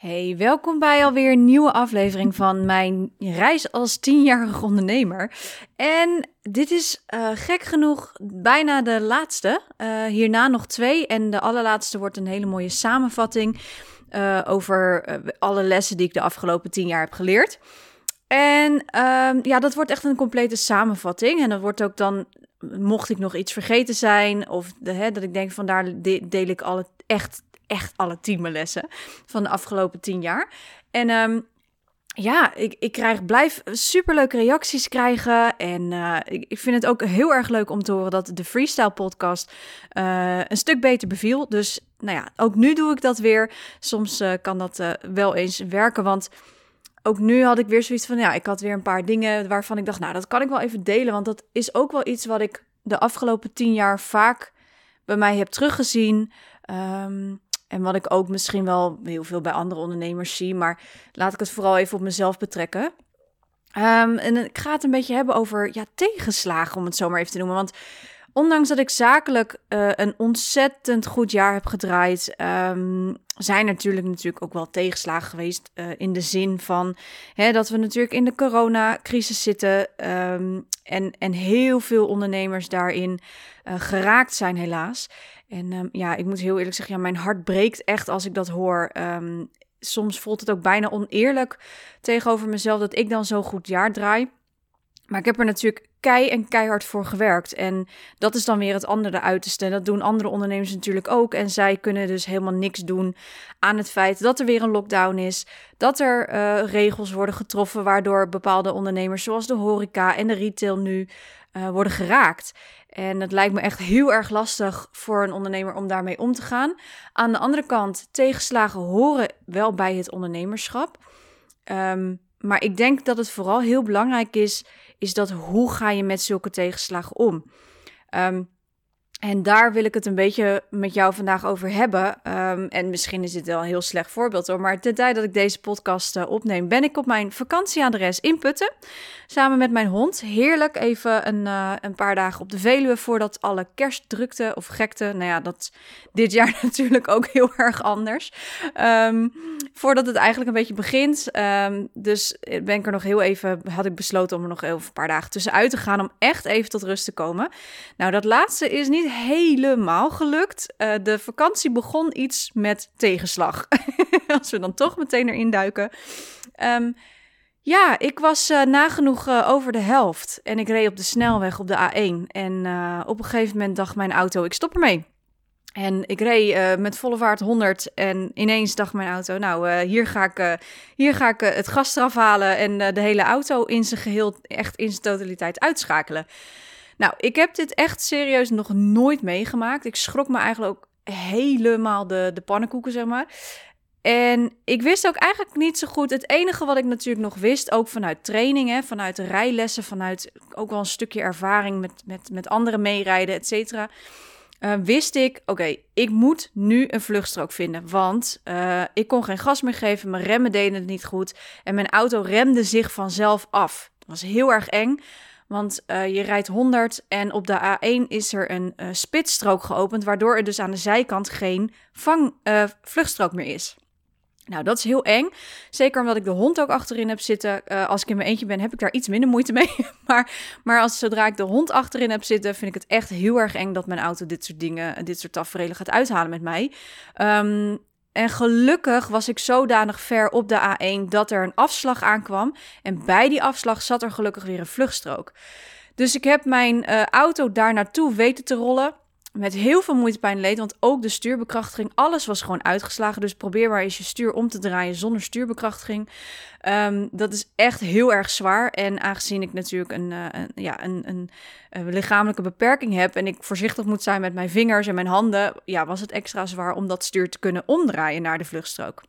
Hey, welkom bij alweer een nieuwe aflevering van mijn reis als tienjarige ondernemer. En dit is uh, gek genoeg bijna de laatste. Uh, hierna nog twee en de allerlaatste wordt een hele mooie samenvatting uh, over alle lessen die ik de afgelopen tien jaar heb geleerd. En ehm, ja, dat wordt echt een complete samenvatting. En dat wordt ook dan, mocht ik nog iets vergeten zijn, of hè, dat ik denk van daar deel ik alle echt echt alle lessen van de afgelopen tien jaar. En um, ja, ik, ik krijg, blijf superleuke reacties krijgen. En uh, ik, ik vind het ook heel erg leuk om te horen dat de Freestyle podcast uh, een stuk beter beviel. Dus nou ja, ook nu doe ik dat weer. Soms uh, kan dat wel eens werken, want ook nu had ik weer zoiets van, ja, ik had weer een paar dingen waarvan ik dacht, nou, dat kan ik wel even delen. Want dat is ook wel iets wat ik de afgelopen tien jaar vaak bij mij heb teruggezien. Um, en wat ik ook misschien wel heel veel bij andere ondernemers zie, maar laat ik het vooral even op mezelf betrekken. Um, en ik ga het een beetje hebben over ja, tegenslagen, om het zo maar even te noemen. Want ondanks dat ik zakelijk uh, een ontzettend goed jaar heb gedraaid, um, zijn natuurlijk, natuurlijk ook wel tegenslagen geweest. Uh, in de zin van hè, dat we natuurlijk in de coronacrisis zitten. Um, en, en heel veel ondernemers daarin uh, geraakt zijn, helaas. En um, ja, ik moet heel eerlijk zeggen, mijn hart breekt echt als ik dat hoor. Soms voelt het ook bijna oneerlijk tegenover mezelf dat ik dan zo goed jaar draai. Maar ik heb er natuurlijk kei en keihard voor gewerkt. En dat is dan weer het andere uiterste. Dat doen andere ondernemers natuurlijk ook. En zij kunnen dus helemaal niks doen aan het feit dat er weer een lockdown is. Dat er uh, regels worden getroffen waardoor bepaalde ondernemers zoals de horeca en de retail nu uh, worden geraakt. En het lijkt me echt heel erg lastig voor een ondernemer om daarmee om te gaan. Aan de andere kant, tegenslagen horen wel bij het ondernemerschap. Um, maar ik denk dat het vooral heel belangrijk is, is dat hoe ga je met zulke tegenslagen om? Um, en daar wil ik het een beetje met jou vandaag over hebben. Um, en misschien is dit wel een heel slecht voorbeeld hoor. Maar de tijd dat ik deze podcast uh, opneem, ben ik op mijn vakantieadres in Putten. Samen met mijn hond. Heerlijk even een, uh, een paar dagen op de Veluwe voordat alle kerstdrukte of gekte. Nou ja, dat dit jaar natuurlijk ook heel erg anders. Um, voordat het eigenlijk een beetje begint. Um, dus ben ik er nog heel even, had ik besloten om er nog even een paar dagen tussenuit te gaan. Om echt even tot rust te komen. Nou, dat laatste is niet helemaal gelukt. Uh, de vakantie begon iets met tegenslag. Als we dan toch meteen erin duiken. Um, ja, ik was uh, nagenoeg uh, over de helft. En ik reed op de snelweg op de A1. En op een gegeven moment dacht mijn auto, ik stop ermee. En ik reed met volle vaart 100 en ineens dacht mijn auto, nou, hier ga ik, hier ga ik het gas eraf halen en de hele auto in zijn geheel, echt in zijn totaliteit uitschakelen. Nou, ik heb dit echt serieus nog nooit meegemaakt. Ik schrok me eigenlijk ook helemaal de, de pannenkoeken, zeg maar. En ik wist ook eigenlijk niet zo goed. Het enige wat ik natuurlijk nog wist, ook vanuit trainingen, vanuit rijlessen, vanuit ook wel een stukje ervaring met, met, met anderen meerijden, et cetera. Uh, wist ik, oké, ik moet nu een vluchtstrook vinden. Want uh, ik kon geen gas meer geven, mijn remmen deden het niet goed. En mijn auto remde zich vanzelf af. Dat was heel erg eng. Want uh, je rijdt 100 en op de A1 is er een uh, spitsstrook geopend, waardoor er dus aan de zijkant geen vang, uh, vluchtstrook meer is. Nou, dat is heel eng. Zeker omdat ik de hond ook achterin heb zitten. als ik in mijn eentje ben, heb ik daar iets minder moeite mee. maar, maar als, zodra ik de hond achterin heb zitten, vind ik het echt heel erg eng dat mijn auto dit soort dingen, dit soort tafereelen gaat uithalen met mij. Um, en gelukkig was ik zodanig ver op de A1 dat er een afslag aankwam. En bij die afslag zat er gelukkig weer een vluchtstrook. Dus ik heb mijn uh, auto daar naartoe weten te rollen. Met heel veel moeite, pijn leed, want ook de stuurbekrachtiging, alles was gewoon uitgeslagen. Dus probeer maar eens je stuur om te draaien zonder stuurbekrachtiging. Um, dat is echt heel erg zwaar. En aangezien ik natuurlijk een, een ja, een, een, een, lichamelijke beperking heb en ik voorzichtig moet zijn met mijn vingers en mijn handen, ja, was het extra zwaar om dat stuur te kunnen omdraaien naar de vluchtstrook.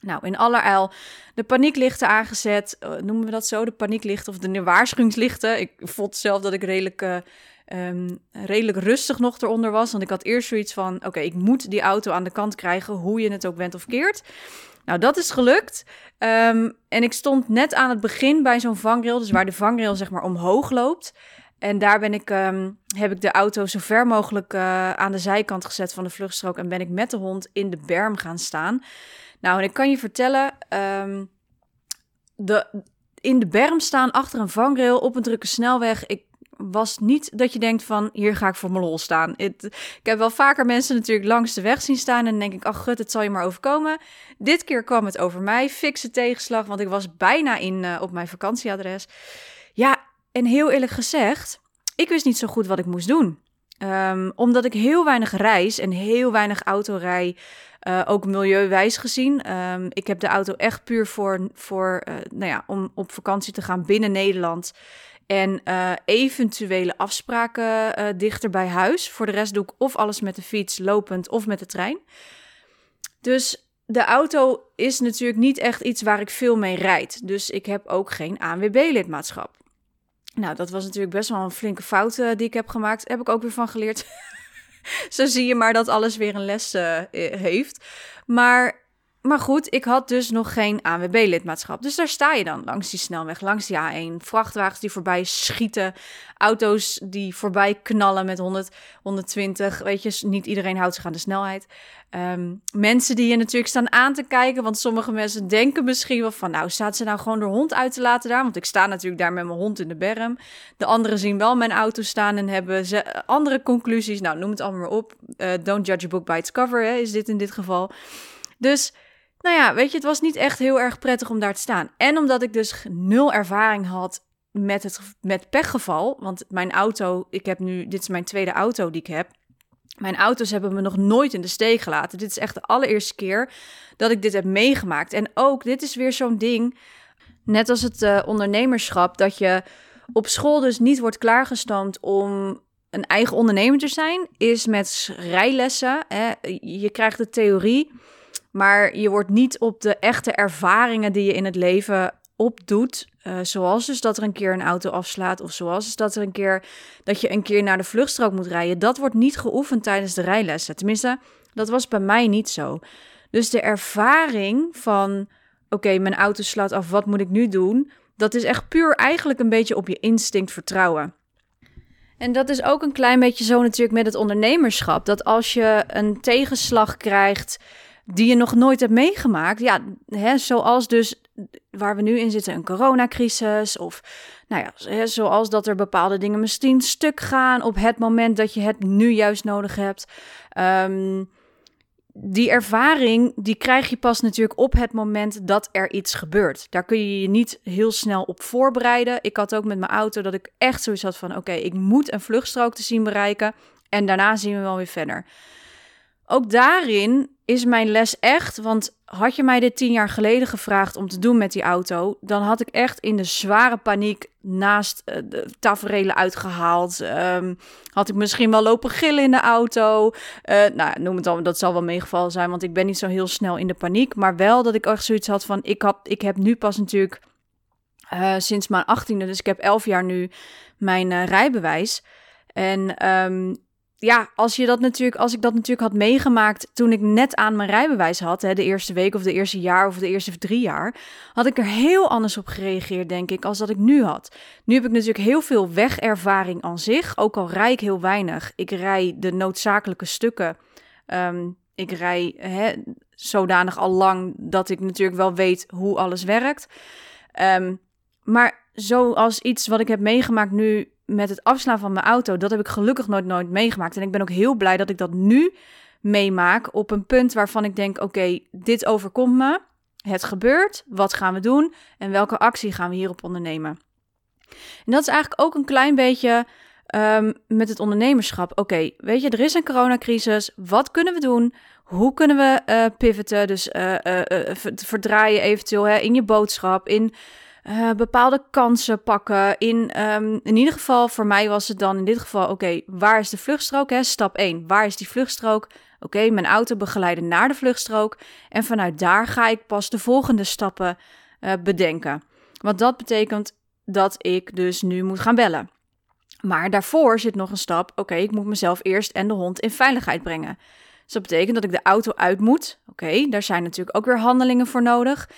Nou, in allerijl de panieklichten aangezet. Uh, noemen we dat zo? De panieklichten of de waarschuwingslichten. Ik vond zelf dat ik redelijk, um, redelijk rustig nog eronder was. Want ik had eerst zoiets van: oké, ik moet die auto aan de kant krijgen, hoe je het ook bent of keert. Nou, dat is gelukt. Um, en ik stond net aan het begin bij zo'n vangrail, dus waar de vangrail zeg maar omhoog loopt. En daar ben ik, um, heb ik de auto zo ver mogelijk uh, aan de zijkant gezet van de vluchtstrook en ben ik met de hond in de berm gaan staan. Nou, en ik kan je vertellen, de, in de berm staan achter een vangrail op een drukke snelweg. Ik was niet dat je denkt van hier ga ik voor mijn lol staan. ik heb wel vaker mensen natuurlijk langs de weg zien staan en denk ik, ach gut, het zal je maar overkomen. Dit keer kwam het over mij, fikse tegenslag, want ik was bijna in uh, op mijn vakantieadres. Ja, en heel eerlijk gezegd, ik wist niet zo goed wat ik moest doen. Um, omdat ik heel weinig reis en heel weinig auto rij, uh, ook milieuwijs gezien. Um, ik heb de auto echt puur voor, voor uh, nou ja, om op vakantie te gaan binnen Nederland. En uh, eventuele afspraken dichter bij huis. Voor de rest doe ik of alles met de fiets, lopend of met de trein. Dus de auto is natuurlijk niet echt iets waar ik veel mee rijd. Dus ik heb ook geen ANWB-lidmaatschap. Nou, dat was natuurlijk best wel een flinke fout uh, die ik heb gemaakt. Daar heb ik ook weer van geleerd. Zo zie je maar dat alles weer een les heeft. Maar, maar goed, ik had dus nog geen ANWB-lidmaatschap. Dus daar sta je dan langs die snelweg, langs die A1. Vrachtwagens die voorbij schieten. Auto's die voorbij knallen met 100, 120. Weet je, niet iedereen houdt zich aan de snelheid. Um, mensen die je natuurlijk staan aan te kijken. Want sommige mensen denken misschien wel van... nou, staat ze nou gewoon de hond uit te laten daar? Want ik sta natuurlijk daar met mijn hond in de berm. De anderen zien wel mijn auto staan en hebben ze andere conclusies. Nou, noem het allemaal maar op. Uh, don't judge a book by its cover, hè, is dit in dit geval. Dus... Nou ja, weet je, het was niet echt heel erg prettig om daar te staan. En omdat ik dus nul ervaring had met het met pechgeval, want mijn auto, ik heb nu, dit is mijn tweede auto die ik heb. Mijn auto's hebben me nog nooit in de steek gelaten. Dit is echt de allereerste keer dat ik dit heb meegemaakt. En ook, dit is weer zo'n ding, net als het uh, ondernemerschap, dat je op school dus niet wordt klaargestoomd om een eigen ondernemer te zijn, is met rijlessen. Hè. Je krijgt de theorie, maar je wordt niet op de echte ervaringen die je in het leven opdoet. Uh, zoals dus dat er een keer een auto afslaat. Of zoals dus dat er een keer dat je een keer naar de vluchtstrook moet rijden. Dat wordt niet geoefend tijdens de rijlessen. Tenminste, dat was bij mij niet zo. Dus de ervaring van oké, mijn auto slaat af, wat moet ik nu doen? Dat is echt puur eigenlijk een beetje op je instinct vertrouwen. En dat is ook een klein beetje zo natuurlijk met het ondernemerschap. Dat als je een tegenslag krijgt die je nog nooit hebt meegemaakt. Ja, hè, zoals dus waar we nu in zitten, een coronacrisis. Of nou ja, zoals dat er bepaalde dingen misschien stuk gaan op het moment dat je het nu juist nodig hebt. Um, die ervaring, die krijg je pas natuurlijk op het moment dat er iets gebeurt. Daar kun je je niet heel snel op voorbereiden. Ik had ook met mijn auto dat ik echt zoiets had van... oké, ik moet een vluchtstrook te zien bereiken en daarna zien we wel weer verder. Ook daarin is mijn les echt, want had je mij dit tien jaar geleden gevraagd om te doen met die auto, dan had ik echt in de zware paniek naast uh, de taferelen uitgehaald. Um, had ik misschien wel lopen gillen in de auto. Uh, nou, noem het dan, dat zal wel meegevallen zijn, want ik ben niet zo heel snel in de paniek. Maar wel dat ik echt zoiets had van, ik, had, ik heb nu pas natuurlijk uh, sinds mijn achttiende, dus ik heb elf jaar nu mijn rijbewijs. En um, ja, als, je dat natuurlijk, als ik dat natuurlijk had meegemaakt toen ik net aan mijn rijbewijs had, hè, de eerste week of de eerste jaar of de eerste drie jaar, had ik er heel anders op gereageerd, denk ik, als dat ik nu had. Nu heb ik natuurlijk heel veel wegervaring aan zich, ook al rij ik heel weinig. Ik rij de noodzakelijke stukken. Um, ik rij zodanig al lang dat ik natuurlijk wel weet hoe alles werkt. Um, maar zoals iets wat ik heb meegemaakt nu met het afslaan van mijn auto, dat heb ik gelukkig nooit, nooit meegemaakt. En ik ben ook heel blij dat ik dat nu meemaak op een punt waarvan ik denk: oké, dit overkomt me. Het gebeurt. Wat gaan we doen? En welke actie gaan we hierop ondernemen? En dat is eigenlijk ook een klein beetje um, met het ondernemerschap. Oké, weet je, er is een coronacrisis. Wat kunnen we doen? Hoe kunnen we uh, pivoten? Dus uh, verdraaien eventueel hè, in je boodschap, in uh, bepaalde kansen pakken. In, um, in ieder geval, voor mij was het dan in dit geval: oké, waar is de vluchtstrook? Hè? Stap 1. Waar is die vluchtstrook? Oké, mijn auto begeleiden naar de vluchtstrook en vanuit daar ga ik pas de volgende stappen uh, bedenken. Want dat betekent dat ik dus nu moet gaan bellen. Maar daarvoor zit nog een stap. Oké, ik moet mezelf eerst en de hond in veiligheid brengen. Dus dat betekent dat ik de auto uit moet. Oké, daar zijn natuurlijk ook weer handelingen voor nodig.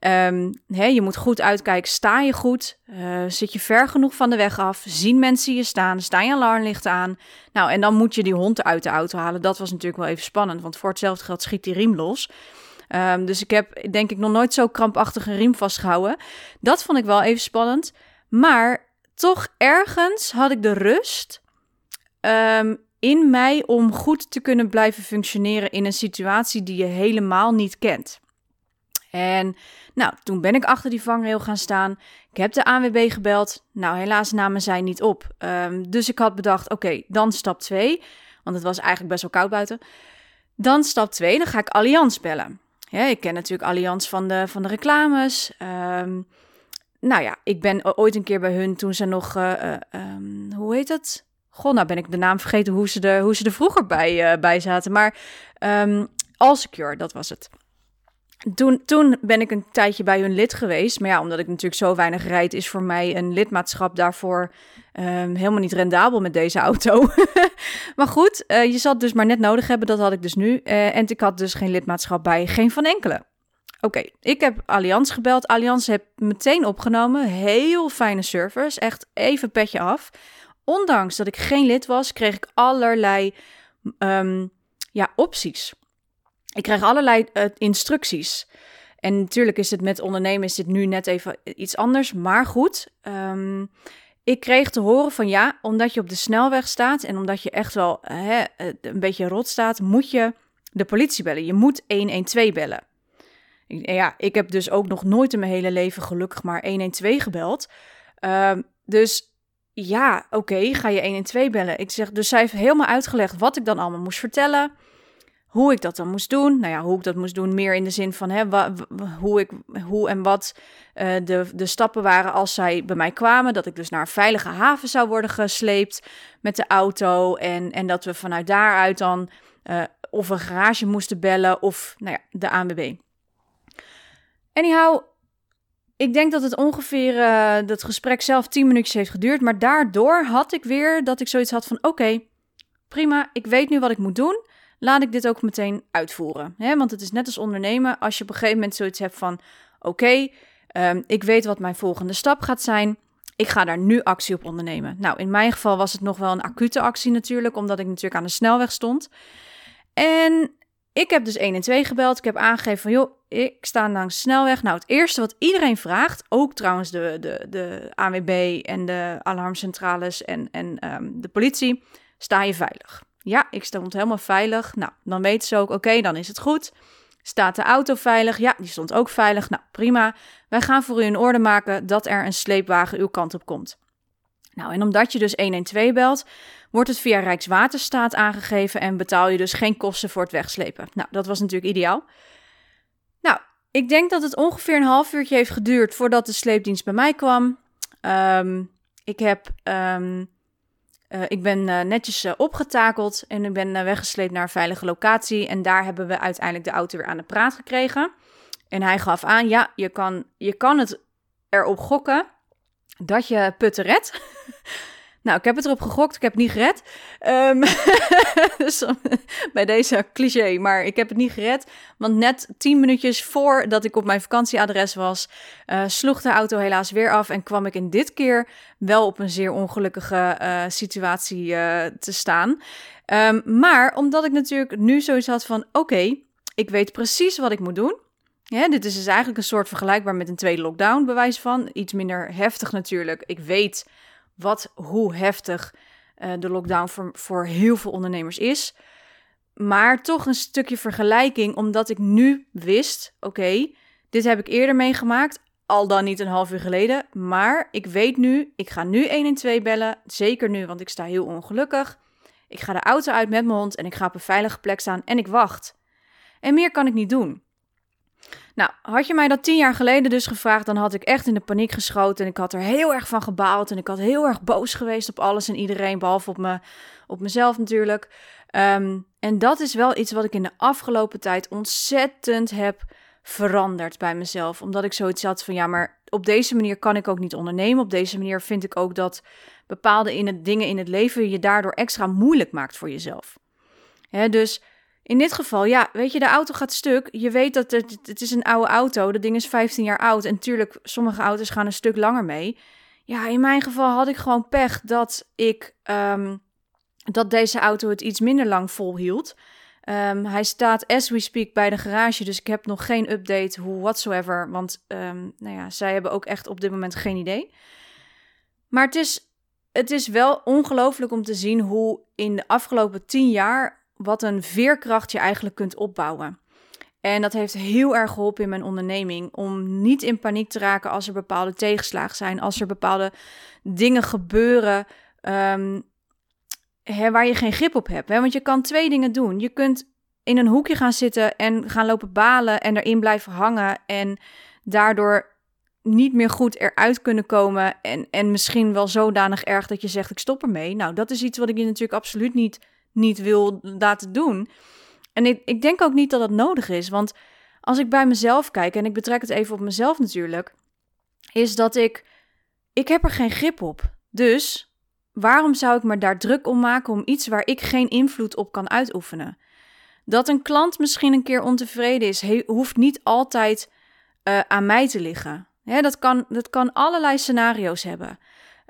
Um, je moet goed uitkijken. Sta je goed? Uh, zit je ver genoeg van de weg af? Zien mensen je staan? Staan je alarmlichten aan? Nou, en dan moet je die hond uit de auto halen. Dat was natuurlijk wel even spannend, want voor hetzelfde geld schiet die riem los. Um, dus ik heb denk ik nog nooit zo krampachtig een riem vastgehouden. Dat vond ik wel even spannend. Maar toch ergens had ik de rust um, in mij om goed te kunnen blijven functioneren in een situatie die je helemaal niet kent. En nou, toen ben ik achter die vangrail gaan staan. Ik heb de ANWB gebeld. Nou, helaas namen zij niet op. Um, dus ik had bedacht, oké, dan stap 2. Want het was eigenlijk best wel koud buiten. Dan stap 2, dan ga ik Allianz bellen. Ja, ik ken natuurlijk Allianz van de, van de reclames. Um, nou ja, ik ben ooit een keer bij hun toen ze nog, uh, uh, um, hoe heet het? Goh, nou ben ik de naam vergeten hoe ze er, hoe ze er vroeger bij, uh, bij zaten. Maar Allsecure, dat was het. Toen, toen ben ik een tijdje bij hun lid geweest. Maar ja, omdat ik natuurlijk zo weinig rijd, is voor mij een lidmaatschap daarvoor um, helemaal niet rendabel met deze auto. maar goed, uh, je zal het dus maar net nodig hebben. Dat had ik dus nu. Uh, en ik had dus geen lidmaatschap bij, geen van enkele. Oké, ik heb Allianz gebeld. Allianz heb meteen opgenomen. Heel fijne service. Echt even petje af. Ondanks dat ik geen lid was, kreeg ik allerlei um, ja, opties. Ik kreeg allerlei uh, instructies. En natuurlijk is het met ondernemen is dit nu net even iets anders. Maar goed, um, ik kreeg te horen van ja, omdat je op de snelweg staat en omdat je echt wel hè, een beetje rot staat, moet je de politie bellen. Je moet 112 bellen. Ja, ik heb dus ook nog nooit in mijn hele leven gelukkig maar 112 gebeld. Um, dus ja, oké, ga je 112 bellen. Ik zeg, dus zij heeft helemaal uitgelegd wat ik dan allemaal moest vertellen hoe ik dat dan moest doen. Nou ja, hoe ik dat moest doen, meer in de zin van hè, hoe, ik, hoe en wat uh, de, de stappen waren als zij bij mij kwamen. Dat ik dus naar een veilige haven zou worden gesleept met de auto. En, en dat we vanuit daaruit dan uh, of een garage moesten bellen of nou ja, de ANWB. Anyhow, ik denk dat het ongeveer uh, dat gesprek zelf 10 minuutjes heeft geduurd. Maar daardoor had ik weer dat ik zoiets had van: oké, prima, ik weet nu wat ik moet doen laat ik dit ook meteen uitvoeren. Hè? Want het is net als ondernemen, als je op een gegeven moment zoiets hebt van: oké, um, ik weet wat mijn volgende stap gaat zijn. Ik ga daar nu actie op ondernemen. Nou, in mijn geval was het nog wel een acute actie natuurlijk, omdat ik natuurlijk aan de snelweg stond. En ik heb dus 1 en 2 gebeld. Ik heb aangegeven van, joh, ik sta langs de snelweg. Nou, het eerste wat iedereen vraagt, ook trouwens de, de, de ANWB en de alarmcentrales en, en um, de politie, sta je veilig? Ja, ik stond helemaal veilig. Nou, dan weten ze ook, oké, dan is het goed. Staat de auto veilig? Ja, die stond ook veilig. Nou, prima. Wij gaan voor u in orde maken dat er een sleepwagen uw kant op komt. Nou, en omdat je dus 112 belt, wordt het via Rijkswaterstaat aangegeven en betaal je dus geen kosten voor het wegslepen. Nou, dat was natuurlijk ideaal. Nou, ik denk dat het ongeveer een half uurtje heeft geduurd voordat de sleepdienst bij mij kwam. Um, ik heb um, uh, ik ben uh, netjes uh, opgetakeld en ik ben weggesleept naar een veilige locatie. En daar hebben we uiteindelijk de auto weer aan de praat gekregen. En hij gaf aan, ja, je kan, je kan het erop gokken dat je putten redt. Nou, ik heb het erop gegokt, ik heb het niet gered. Um, dus bij deze cliché, maar ik heb het niet gered. Want net tien minuutjes voordat ik op mijn vakantieadres was, uh, sloeg de auto helaas weer af en kwam ik in dit keer wel op een zeer ongelukkige uh, situatie uh, te staan. Um, maar omdat ik natuurlijk nu zoiets had van, oké, ik weet precies wat ik moet doen. Dit is dus eigenlijk een soort vergelijkbaar met een tweede lockdown, bewijs van. Iets minder heftig natuurlijk. Ik weet wat, hoe heftig uh, de lockdown voor, voor heel veel ondernemers is. Maar toch een stukje vergelijking, omdat ik nu wist: oké, dit heb ik eerder meegemaakt, al dan niet een half uur geleden. Maar ik weet nu, ik ga nu 1 en 2 bellen. Zeker nu, want ik sta heel ongelukkig. Ik ga de auto uit met mijn hond en ik ga op een veilige plek staan en ik wacht. En meer kan ik niet doen. Nou, had je mij dat tien jaar geleden dus gevraagd, dan had ik echt in de paniek geschoten. En ik had er heel erg van gebaald. En ik had heel erg boos geweest op alles en iedereen, behalve op, me, op mezelf natuurlijk. Ehm, en dat is wel iets wat ik in de afgelopen tijd ontzettend heb veranderd bij mezelf. Omdat ik zoiets had van ja, maar op deze manier kan ik ook niet ondernemen. Op deze manier vind ik ook dat bepaalde in het, dingen in het leven je daardoor extra moeilijk maakt voor jezelf. Dus in dit geval, ja, weet je, de auto gaat stuk. Je weet dat het, het is een oude auto. Dat ding is 15 jaar oud. En tuurlijk, sommige auto's gaan een stuk langer mee. Ja, in mijn geval had ik gewoon pech dat ik um, dat deze auto het iets minder lang volhield. Um, hij staat as we speak bij de garage, dus ik heb nog geen update hoe whatsoever, want um, nou ja, zij hebben ook echt op dit moment geen idee. Maar het is, het is wel ongelooflijk om te zien hoe in de afgelopen tien jaar wat een veerkracht je eigenlijk kunt opbouwen. En dat heeft heel erg geholpen in mijn onderneming om niet in paniek te raken als er bepaalde tegenslagen zijn, als er bepaalde dingen gebeuren um, hè, waar je geen grip op hebt. Hè? Want je kan twee dingen doen. Je kunt in een hoekje gaan zitten en gaan lopen balen en erin blijven hangen en daardoor niet meer goed eruit kunnen komen en, en misschien wel zodanig erg dat je zegt ik stop ermee. Nou, dat is iets wat ik je natuurlijk absoluut niet, niet wil laten doen. En ik, ik denk ook niet dat dat nodig is, want als ik bij mezelf kijk, en ik betrek het even op mezelf natuurlijk, is dat ik, ik heb er geen grip op. Dus waarom zou ik me daar druk om maken om iets waar ik geen invloed op kan uitoefenen? Dat een klant misschien een keer ontevreden is, hoeft niet altijd uh, aan mij te liggen. dat, kan, dat kan allerlei scenario's hebben.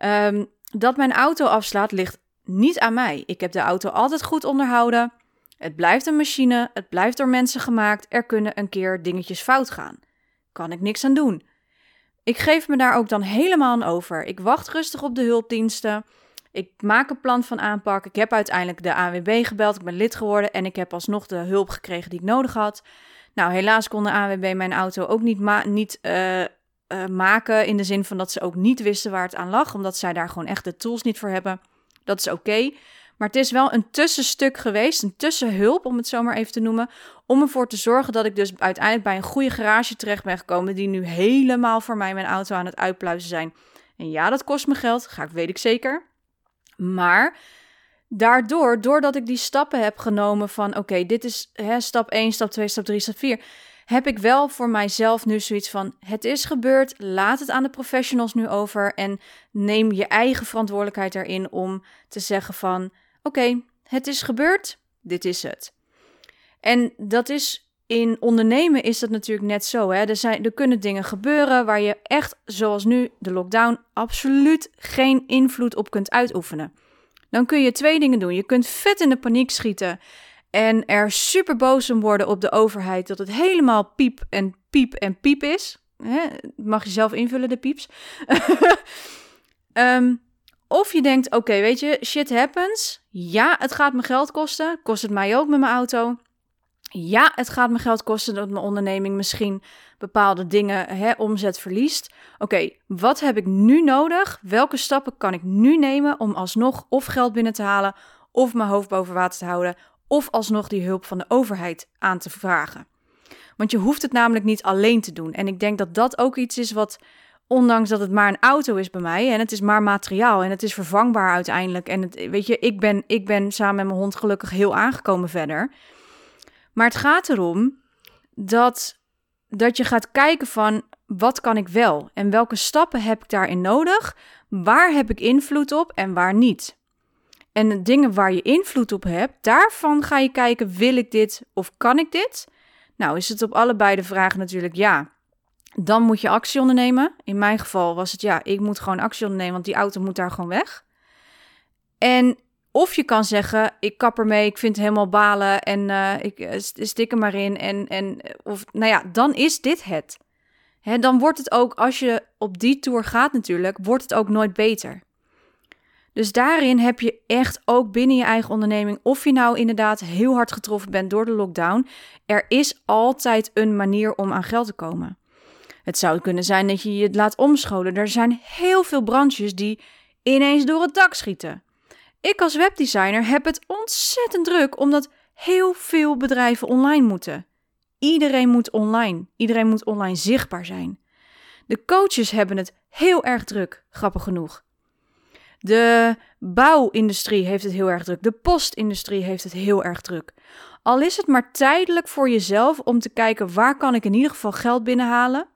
Um, dat mijn auto afslaat ligt niet aan mij. Ik heb de auto altijd goed onderhouden. Het blijft een machine, het blijft door mensen gemaakt. Er kunnen een keer dingetjes fout gaan. Kan ik niks aan doen. Ik geef me daar ook dan helemaal aan over. Ik wacht rustig op de hulpdiensten. Ik maak een plan van aanpak. Ik heb uiteindelijk de ANWB gebeld. Ik ben lid geworden en ik heb alsnog de hulp gekregen die ik nodig had. Nou, helaas kon de ANWB mijn auto ook niet, niet uh, uh, maken. In de zin van dat ze ook niet wisten waar het aan lag. Omdat zij daar gewoon echt de tools niet voor hebben. Dat is oké. Maar het is wel een tussenstuk geweest, een tussenhulp om het zo maar even te noemen, om ervoor te zorgen dat ik dus uiteindelijk bij een goede garage terecht ben gekomen, die nu helemaal voor mij mijn auto aan het uitpluizen zijn. En ja, dat kost me geld, ga ik, weet ik zeker. Maar daardoor, doordat ik die stappen heb genomen van oké, dit is hè, stap 1, stap 2, stap 3, stap 4, heb ik wel voor mijzelf nu zoiets van het is gebeurd, laat het aan de professionals nu over en neem je eigen verantwoordelijkheid erin om te zeggen van oké, het is gebeurd, dit is het. En dat is in ondernemen is dat natuurlijk net zo. Hè? Er, zijn, er kunnen dingen gebeuren waar je echt, zoals nu de lockdown, absoluut geen invloed op kunt uitoefenen. Dan kun je twee dingen doen. Je kunt vet in de paniek schieten en er super boos om worden op de overheid dat het helemaal piep en piep en piep is. Hè? Mag je zelf invullen, de pieps. um, of je denkt, oké, weet je, shit happens. Ja, het gaat me geld kosten. Kost het mij ook met mijn auto. Ja, het gaat me geld kosten dat mijn onderneming misschien bepaalde dingen, hè, omzet verliest. Oké, wat heb ik nu nodig? Welke stappen kan ik nu nemen om alsnog of geld binnen te halen, of mijn hoofd boven water te houden, of alsnog die hulp van de overheid aan te vragen? Want je hoeft het namelijk niet alleen te doen. En ik denk dat dat ook iets is wat, ondanks dat het maar een auto is bij mij en het is maar materiaal en het is vervangbaar uiteindelijk. En het, weet je, ik ben, ik ben samen met mijn hond gelukkig heel aangekomen verder. Maar het gaat erom dat, dat je gaat kijken van wat kan ik wel en welke stappen heb ik daarin nodig? Waar heb ik invloed op en waar niet? En de dingen waar je invloed op hebt, daarvan ga je kijken: wil ik dit of kan ik dit? Nou, is het op allebei de vragen natuurlijk ja. Dan moet je actie ondernemen. In mijn geval was het ja, ik moet gewoon actie ondernemen, want die auto moet daar gewoon weg. En of je kan zeggen, ik kap ermee, ik vind het helemaal balen en uh, ik uh, stik er maar in. En, en, of, nou ja, dan is dit het. Hè, dan wordt het ook, als je op die tour gaat natuurlijk, wordt het ook nooit beter. Dus daarin heb je echt ook binnen je eigen onderneming, of je nou inderdaad heel hard getroffen bent door de lockdown, er is altijd een manier om aan geld te komen. Het zou kunnen zijn dat je je laat omscholen. Er zijn heel veel branches die ineens door het dak schieten. Ik als webdesigner heb het ontzettend druk omdat heel veel bedrijven online moeten. Iedereen moet online. Iedereen moet online zichtbaar zijn. De coaches hebben het heel erg druk, grappig genoeg. De bouwindustrie heeft het heel erg druk. De postindustrie heeft het heel erg druk. Al is het maar tijdelijk voor jezelf om te kijken waar kan ik in ieder geval geld binnenhalen.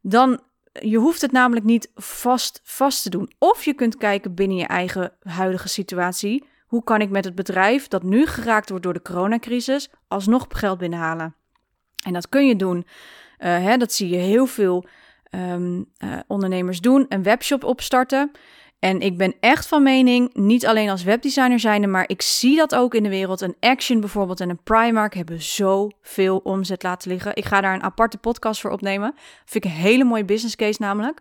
Dan je hoeft het namelijk niet vast, vast te doen. Of je kunt kijken binnen je eigen huidige situatie. Hoe kan ik met het bedrijf dat nu geraakt wordt door de coronacrisis alsnog geld binnenhalen? En dat kun je doen. Uh, hè, dat zie je heel veel um, uh, ondernemers doen. Een webshop opstarten. En ik ben echt van mening, niet alleen als webdesigner zijnde, maar ik zie dat ook in de wereld. Een Action bijvoorbeeld en een Primark hebben zoveel omzet laten liggen. Ik ga daar een aparte podcast voor opnemen. vind ik een hele mooie business case namelijk.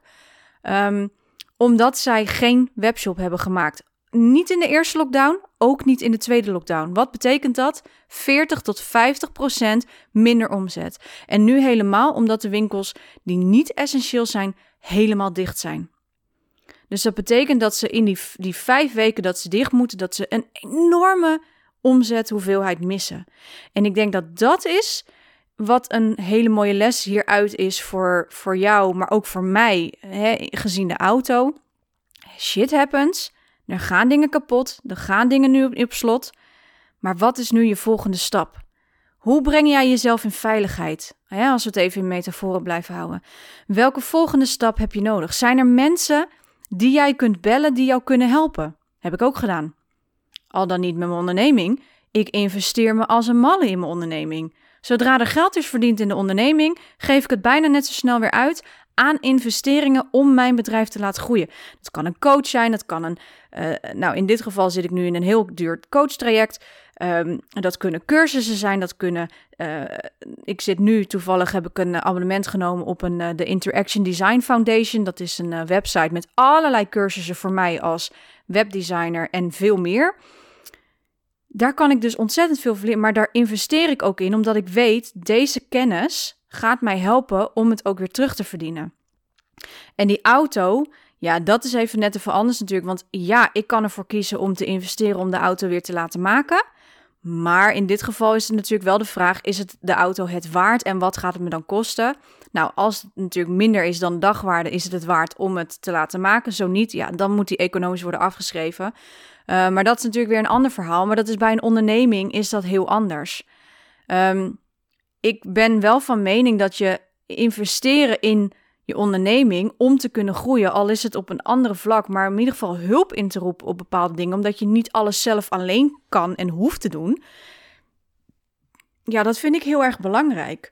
Um, omdat zij geen webshop hebben gemaakt. Niet in de eerste lockdown, ook niet in de tweede lockdown. Wat betekent dat? 40 tot 50 procent minder omzet. En nu helemaal omdat de winkels die niet essentieel zijn, helemaal dicht zijn. Dus dat betekent dat ze in die, die vijf weken dat ze dicht moeten, dat ze een enorme omzethoeveelheid missen. En ik denk dat dat is wat een hele mooie les hieruit is voor, voor jou, maar ook voor mij, hè, gezien de auto. Shit happens. Er gaan dingen kapot. Er gaan dingen nu op, slot. Maar wat is nu je volgende stap? Hoe breng jij jezelf in veiligheid? Als we het even in metaforen blijven houden. Welke volgende stap heb je nodig? Zijn er mensen die jij kunt bellen die jou kunnen helpen. Heb ik ook gedaan. Al dan niet met mijn onderneming. Ik investeer me als een malle in mijn onderneming. Zodra er geld is verdiend in de onderneming, geef ik het bijna net zo snel weer uit aan investeringen om mijn bedrijf te laten groeien. Dat kan een coach zijn, dat kan een. Uh, nou, in dit geval zit ik nu in een heel duur coachtraject. Um, dat kunnen cursussen zijn, dat kunnen. Uh, ik zit nu toevallig heb ik een abonnement genomen op een, uh, de Interaction Design Foundation. Dat is een website met allerlei cursussen voor mij als webdesigner en veel meer. Daar kan ik dus ontzettend veel maar daar investeer ik ook in, omdat ik weet deze kennis gaat mij helpen om het ook weer terug te verdienen. En die auto, ja, dat is even net even anders natuurlijk. Want ja, ik kan ervoor kiezen om te investeren om de auto weer te laten maken. Maar in dit geval is het natuurlijk wel de vraag: is het de auto het waard en wat gaat het me dan kosten? Nou, als het natuurlijk minder is dan dagwaarde, is het het waard om het te laten maken. Zo niet, ja, dan moet die economisch worden afgeschreven. Uh, maar dat is natuurlijk weer een ander verhaal. Maar dat is bij een onderneming is dat heel anders. Um, ik ben wel van mening dat je investeren in je onderneming om te kunnen groeien, al is het op een andere vlak, maar in ieder geval hulp in te roepen op bepaalde dingen, omdat je niet alles zelf alleen kan en hoeft te doen. Ja, dat vind ik heel erg belangrijk.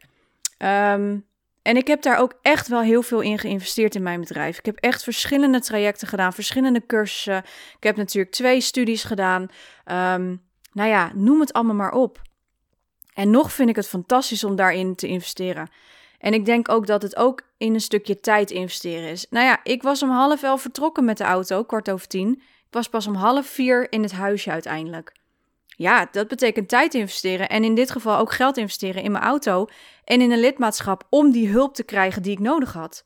Um, en ik heb daar ook echt wel heel veel in geïnvesteerd in mijn bedrijf. Ik heb echt verschillende trajecten gedaan, verschillende cursussen. Ik heb natuurlijk twee studies gedaan. Um, nou ja, noem het allemaal maar op. En nog vind ik het fantastisch om daarin te investeren. En ik denk ook dat het ook in een stukje tijd investeren is. Nou ja, ik was om half elf vertrokken met de auto, kwart over tien. Ik was pas om half vier in het huisje uiteindelijk. Ja, dat betekent tijd investeren en in dit geval ook geld investeren in mijn auto en in een lidmaatschap om die hulp te krijgen die ik nodig had.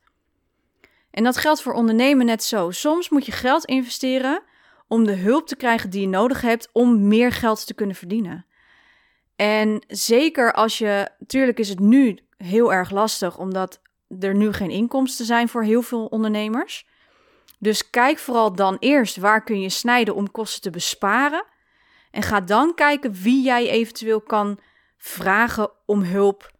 En dat geldt voor ondernemen net zo. Soms moet je geld investeren om de hulp te krijgen die je nodig hebt om meer geld te kunnen verdienen. En zeker als je, natuurlijk is het nu heel erg lastig, omdat er nu geen inkomsten zijn voor heel veel ondernemers. Dus kijk vooral dan eerst waar kun je snijden om kosten te besparen. En ga dan kijken wie jij eventueel kan vragen om hulp.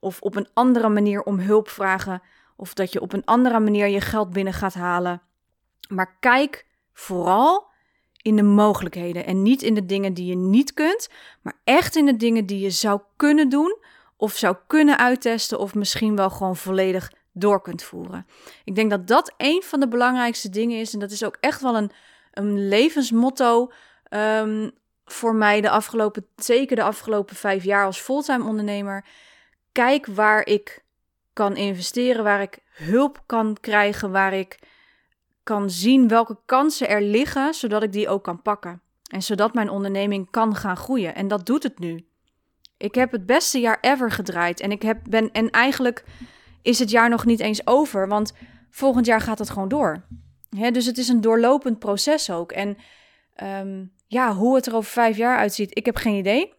Of op een andere manier om hulp vragen. Of dat je op een andere manier je geld binnen gaat halen. Maar kijk vooral in de mogelijkheden en niet in de dingen die je niet kunt, maar echt in de dingen die je zou kunnen doen of zou kunnen uittesten of misschien wel gewoon volledig door kunt voeren. Ik denk dat dat een van de belangrijkste dingen is en dat is ook echt wel een, een levensmotto um, voor mij de afgelopen, zeker de afgelopen vijf jaar als fulltime ondernemer. Kijk waar ik kan investeren, waar ik hulp kan krijgen, waar ik kan zien welke kansen er liggen, zodat ik die ook kan pakken. En zodat mijn onderneming kan gaan groeien. En dat doet het nu. Ik heb het beste jaar ever gedraaid. En ik heb, ben, en eigenlijk is het jaar nog niet eens over, want volgend jaar gaat het gewoon door. dus het is een doorlopend proces ook. En um, ja, hoe het er over vijf jaar uitziet, ik heb geen idee.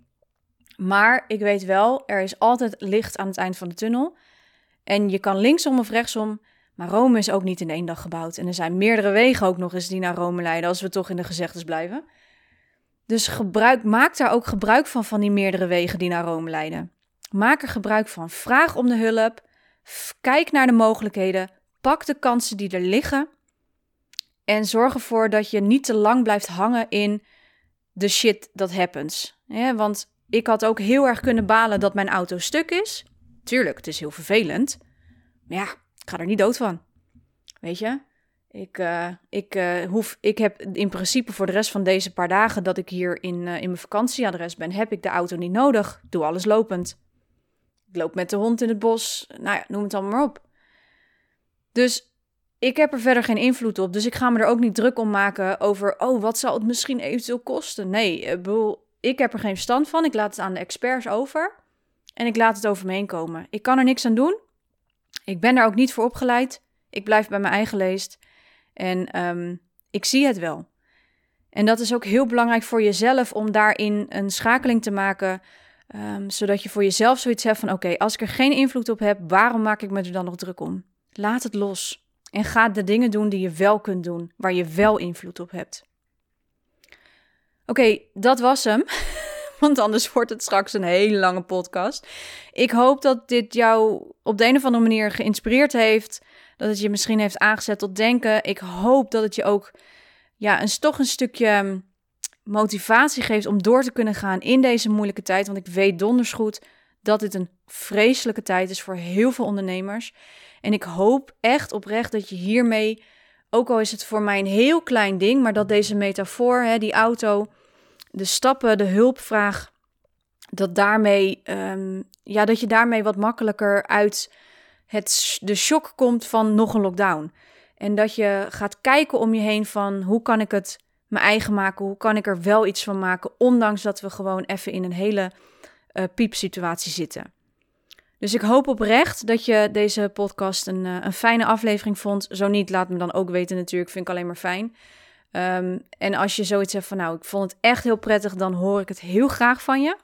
Maar ik weet wel, er is altijd licht aan het eind van de tunnel. En je kan linksom of rechtsom Maar Rome is ook niet in één dag gebouwd. En er zijn meerdere wegen ook nog eens die naar Rome leiden, als we toch in de gezegdes blijven. Dus gebruik, maak daar ook gebruik van, van die meerdere wegen die naar Rome leiden. Maak er gebruik van. Vraag om de hulp. Kijk naar de mogelijkheden. Pak de kansen die er liggen. En zorg ervoor dat je niet te lang blijft hangen in de shit that happens. Want ik had ook heel erg kunnen balen dat mijn auto stuk is. Tuurlijk, het is heel vervelend. Maar ja, ik ga er niet dood van. Weet je? Ik, uh, ik, uh, hoef, ik heb in principe voor de rest van deze paar dagen dat ik hier in, uh, in mijn vakantieadres ben, heb ik de auto niet nodig. Doe alles lopend. Ik loop met de hond in het bos. Nou ja, noem het allemaal maar op. Dus ik heb er verder geen invloed op. Dus ik ga me er ook niet druk om maken over, oh, wat zal het misschien eventueel kosten? Nee, ik heb er geen verstand van. Ik laat het aan de experts over. En ik laat het over me heen komen. Ik kan er niks aan doen. Ik ben daar ook niet voor opgeleid. Ik blijf bij mijn eigen leest. En um, ik zie het wel. En dat is ook heel belangrijk voor jezelf om daarin een schakeling te maken. Um, zodat je voor jezelf zoiets hebt van: oké, als ik er geen invloed op heb, waarom maak ik me er dan nog druk om? Laat het los. En ga de dingen doen die je wel kunt doen, waar je wel invloed op hebt. Oké, dat was hem. Want anders wordt het straks een hele lange podcast. Ik hoop dat dit jou op de een of andere manier geïnspireerd heeft. Dat het je misschien heeft aangezet tot denken. Ik hoop dat het je ook ja, een, toch een stukje motivatie geeft om door te kunnen gaan in deze moeilijke tijd. Want ik weet donders goed dat dit een vreselijke tijd is voor heel veel ondernemers. En ik hoop echt oprecht dat je hiermee, ook al is het voor mij een heel klein ding, maar dat deze metafoor, hè, die auto, de stappen, de hulpvraag, dat, daarmee, um, ja, dat je daarmee wat makkelijker uit het, de shock komt van nog een lockdown. En dat je gaat kijken om je heen van hoe kan ik het mijn eigen maken, hoe kan ik er wel iets van maken, ondanks dat we gewoon even in een hele uh, piepsituatie zitten. Dus ik hoop oprecht dat je deze podcast een, uh, een fijne aflevering vond. Zo niet, laat me dan ook weten natuurlijk, vind ik alleen maar fijn. Um, en als je zoiets hebt van, nou, ik vond het echt heel prettig, dan hoor ik het heel graag van je.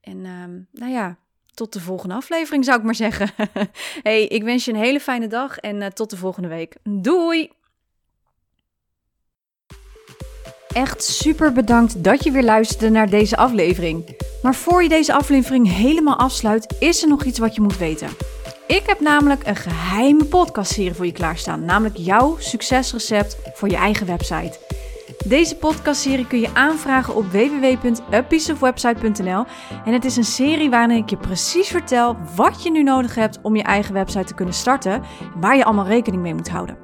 En um, nou ja, tot de volgende aflevering zou ik maar zeggen. hey, ik wens je een hele fijne dag en uh, tot de volgende week. Doei! Echt super bedankt dat je weer luisterde naar deze aflevering. Maar voor je deze aflevering helemaal afsluit, is er nog iets wat je moet weten. Ik heb namelijk een geheime podcastserie voor je klaarstaan, namelijk jouw succesrecept voor je eigen website. Deze podcastserie kun je aanvragen op www.apieceofwebsite.nl en het is een serie waarin ik je precies vertel wat je nu nodig hebt om je eigen website te kunnen starten en waar je allemaal rekening mee moet houden.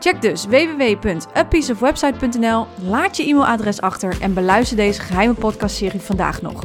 Check dus www.apieceofwebsite.nl, laat je e-mailadres achter en beluister deze geheime podcastserie vandaag nog.